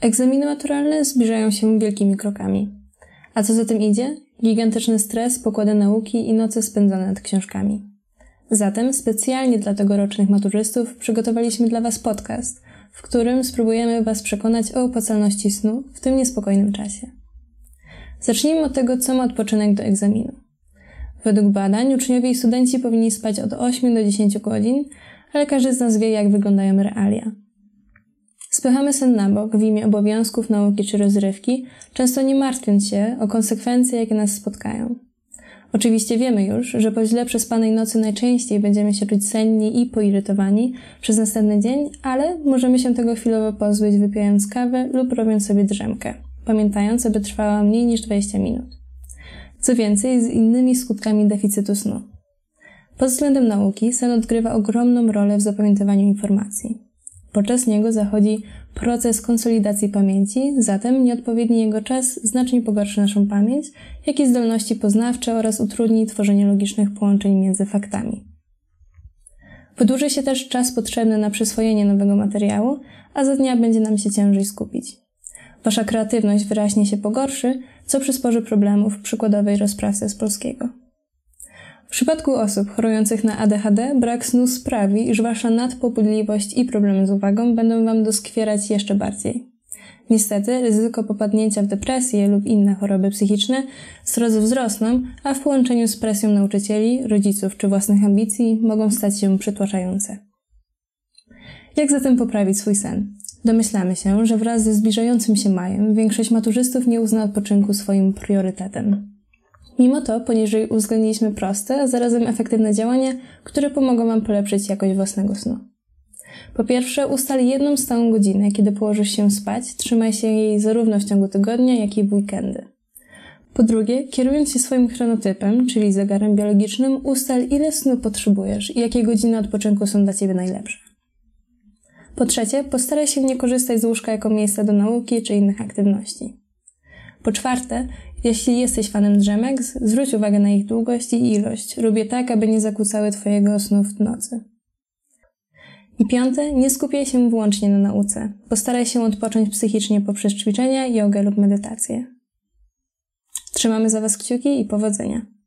Egzaminy maturalne zbliżają się wielkimi krokami. A co za tym idzie? Gigantyczny stres, pokłady nauki i noce spędzone nad książkami. Zatem specjalnie dla tegorocznych maturzystów przygotowaliśmy dla Was podcast, w którym spróbujemy Was przekonać o opłacalności snu w tym niespokojnym czasie. Zacznijmy od tego, co ma odpoczynek do egzaminu. Według badań uczniowie i studenci powinni spać od 8 do 10 godzin, ale każdy z nas wie, jak wyglądają realia. Spychamy sen na bok w imię obowiązków, nauki czy rozrywki, często nie martwiąc się o konsekwencje, jakie nas spotkają. Oczywiście wiemy już, że po źle przespanej nocy najczęściej będziemy się czuć senni i poirytowani przez następny dzień, ale możemy się tego chwilowo pozbyć wypijając kawę lub robiąc sobie drzemkę, pamiętając, aby trwała mniej niż 20 minut. Co więcej, z innymi skutkami deficytu snu. Pod względem nauki sen odgrywa ogromną rolę w zapamiętywaniu informacji. Podczas niego zachodzi proces konsolidacji pamięci, zatem nieodpowiedni jego czas znacznie pogorszy naszą pamięć, jak i zdolności poznawcze oraz utrudni tworzenie logicznych połączeń między faktami. Wydłuży się też czas potrzebny na przyswojenie nowego materiału, a za dnia będzie nam się ciężej skupić. Wasza kreatywność wyraźnie się pogorszy, co przysporzy problemów w przykładowej rozprawce z polskiego. W przypadku osób chorujących na ADHD brak snu sprawi, iż wasza nadpobudliwość i problemy z uwagą będą wam doskwierać jeszcze bardziej. Niestety, ryzyko popadnięcia w depresję lub inne choroby psychiczne srodze wzrosną, a w połączeniu z presją nauczycieli, rodziców czy własnych ambicji mogą stać się przytłaczające. Jak zatem poprawić swój sen? Domyślamy się, że wraz ze zbliżającym się majem większość maturzystów nie uzna odpoczynku swoim priorytetem. Mimo to poniżej uwzględniliśmy proste, a zarazem efektywne działania, które pomogą Wam polepszyć jakość własnego snu. Po pierwsze, ustal jedną stałą godzinę, kiedy położysz się spać, trzymaj się jej zarówno w ciągu tygodnia, jak i w weekendy. Po drugie, kierując się swoim chronotypem, czyli zegarem biologicznym, ustal ile snu potrzebujesz i jakie godziny odpoczynku są dla Ciebie najlepsze. Po trzecie, postaraj się nie korzystać z łóżka jako miejsca do nauki czy innych aktywności. Po czwarte, jeśli jesteś fanem drzemek, zwróć uwagę na ich długość i ilość. Robię tak, aby nie zakłócały Twojego snu w nocy. I piąte, nie skupiaj się wyłącznie na nauce. Postaraj się odpocząć psychicznie poprzez ćwiczenia, jogę lub medytację. Trzymamy za Was kciuki i powodzenia.